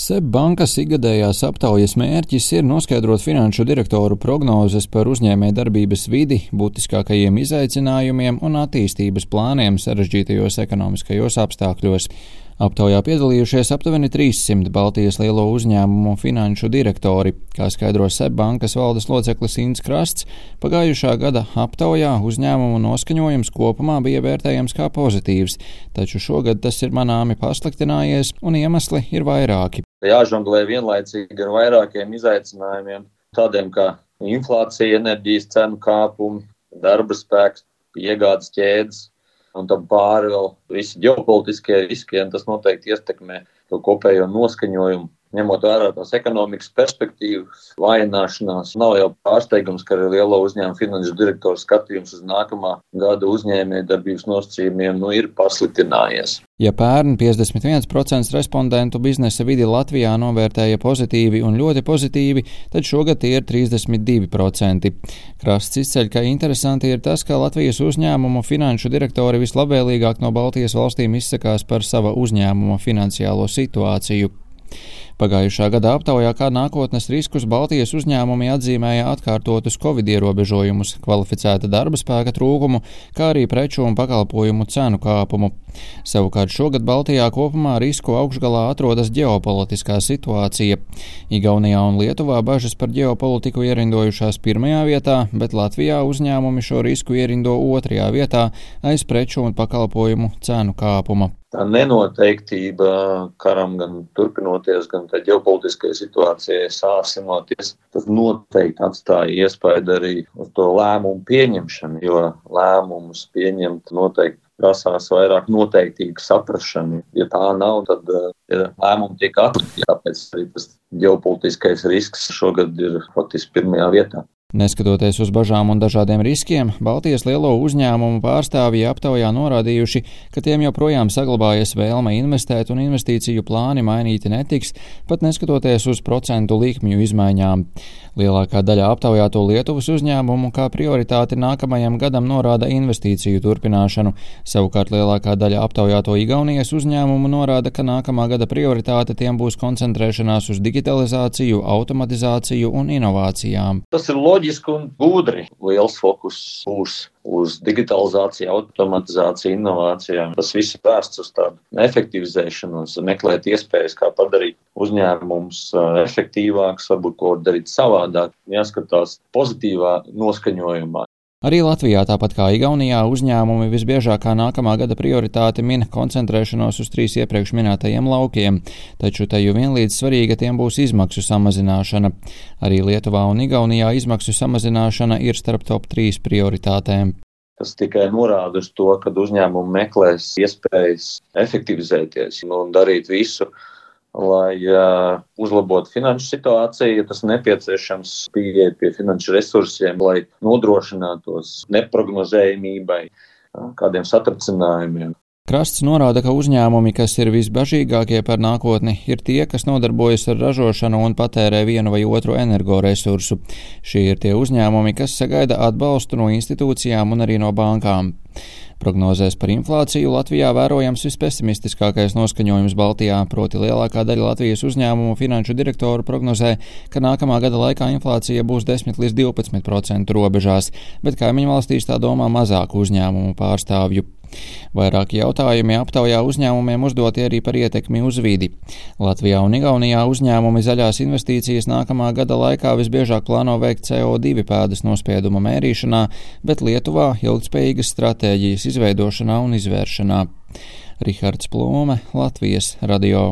SEB bankas ikgadējās aptaujas mērķis ir noskaidrot finanšu direktoru prognozes par uzņēmē darbības vidi, būtiskākajiem izaicinājumiem un attīstības plāniem sarežģītajos ekonomiskajos apstākļos. Aptaujā piedalījušies aptuveni 300 Baltijas lielo uzņēmumu finanšu direktori, kā skaidro SEB bankas valdes loceklis Inns Krasts. Pagājušā gada aptaujā uzņēmumu noskaņojums kopumā bija vērtējams kā pozitīvs, taču šogad tas ir manāmi pasliktinājies un iemesli ir vairāki. Jāžonglē vienlaicīgi ar vairākiem izaicinājumiem, tādiem kā inflācija, enerģijas cenu kāpumi, darba spēks, iegādes ķēdes, un tam pāri vēl visi ģeopolitiskie riski, un tas noteikti ietekmē to kopējo noskaņojumu. Ņemot vērā tās ekonomikas perspektīvas, vājināšanās, nav jau pārsteigums, ka arī lielo uzņēmumu finanšu direktoru skatījums uz nākamā gada uzņēmējdarbības nosacījumiem nu, ir pasliktinājies. Ja pērn 51% respondentu biznesa vidi Latvijā novērtēja pozitīvi un ļoti pozitīvi, tad šogad tie ir 32%. Krasts izceļ, ka interesanti ir tas, ka Latvijas uzņēmumu finanšu direktori vislabvēlīgāk no Baltijas valstīm izsakās par sava uzņēmuma finansiālo situāciju. Pagājušā gada aptaujā kā nākotnes riskus Baltijas uzņēmumi atzīmēja atkārtotus covid ierobežojumus, kvalificēta darba spēka trūkumu, kā arī preču un pakalpojumu cenu kāpumu. Savukārt šogad Baltijā kopumā risku augšgalā atrodas ģeopolitiskā situācija. Igaunijā un Lietuvā bažas par ģeopolitiku ierindojušās pirmajā vietā, bet Latvijā uzņēmumi šo risku ierindo otrajā vietā aiz preču un pakalpojumu cenu kāpuma tā nenoteiktība karam gan turpinoties, gan tā ģeopolitiskajai situācijai sāsinoties, tas noteikti atstāja iespēju arī uz to lēmumu pieņemšanu, jo lēmumus pieņemt noteikti prasās vairāk noteiktīgu saprašanu. Ja tā nav, tad ja lēmumi tiek atlikti. Tāpēc arī tas ģeopolitiskais risks šogad ir faktiski pirmajā vietā. Neskatoties uz bažām un dažādiem riskiem, Baltijas lielo uzņēmumu pārstāvji aptaujā norādījuši, ka tiem joprojām saglabājas vēlme investēt un investīciju plāni mainīti netiks, pat neskatoties uz procentu likmju izmaiņām. Lielākā daļa aptaujāto Lietuvas uzņēmumu kā prioritāti nākamajam gadam norāda investīciju turpināšanu, savukārt lielākā daļa aptaujāto Igaunijas uzņēmumu norāda, ka nākamā gada prioritāte tiem būs koncentrēšanās uz digitalizāciju, automatizāciju un inovācijām. Tas ir loģiski un gudri. Liels fokus būs uz digitalizāciju, automatizāciju, inovācijām. Tas viss ir vērsts uz tādu efektivizēšanos, meklēt iespējas, kā padarīt uzņēmumus efektīvākus, varbūt ko darīt savādāk. Jāskatās pozitīvā noskaņojumā. Arī Latvijā, tāpat kā Igaunijā, uzņēmumi visbiežāk kā nākamā gada prioritāti min koncentrēšanos uz trīs iepriekš minētajiem laukiem, taču te jau vienlīdz svarīga tiem būs izmaksu samazināšana. Arī Lietuvā un Igaunijā izmaksu samazināšana ir starp top trīs prioritātēm. Tas tikai norāda uz to, ka uzņēmumi meklēs iespējas efektivizēties un darīt visu, lai uh, uzlabotu finanšu situāciju, ja tas nepieciešams pieeja pie finanšu resursiem, lai nodrošinātos neprognozējumībai, uh, kādiem satricinājumiem. Krasts norāda, ka uzņēmumi, kas ir visbažīgākie par nākotni, ir tie, kas nodarbojas ar ražošanu un patērē vienu vai otru energoresursu. Šie ir tie uzņēmumi, kas sagaida atbalstu no institūcijām un arī no bankām. Prognozēs par inflāciju Latvijā vērojams vispesimistiskākais noskaņojums Baltijā, proti lielākā daļa Latvijas uzņēmumu finanšu direktoru prognozē, ka nākamā gada laikā inflācija būs 10 līdz 12 procentu robežās, bet kaimiņu valstīs tā domā mazāk uzņēmumu pārstāvju. Vairāki jautājumi aptaujā uzņēmumiem uzdoti arī par ietekmi uz vidi. Latvijā un Igaunijā uzņēmumi zaļās investīcijas nākamā gada laikā visbiežāk plāno veikt CO2 pēdas nospieduma mērīšanā, bet Lietuvā ilgspējīgas stratēģijas izveidošanā un izvēršanā. Rihards Plūme, Latvijas radio.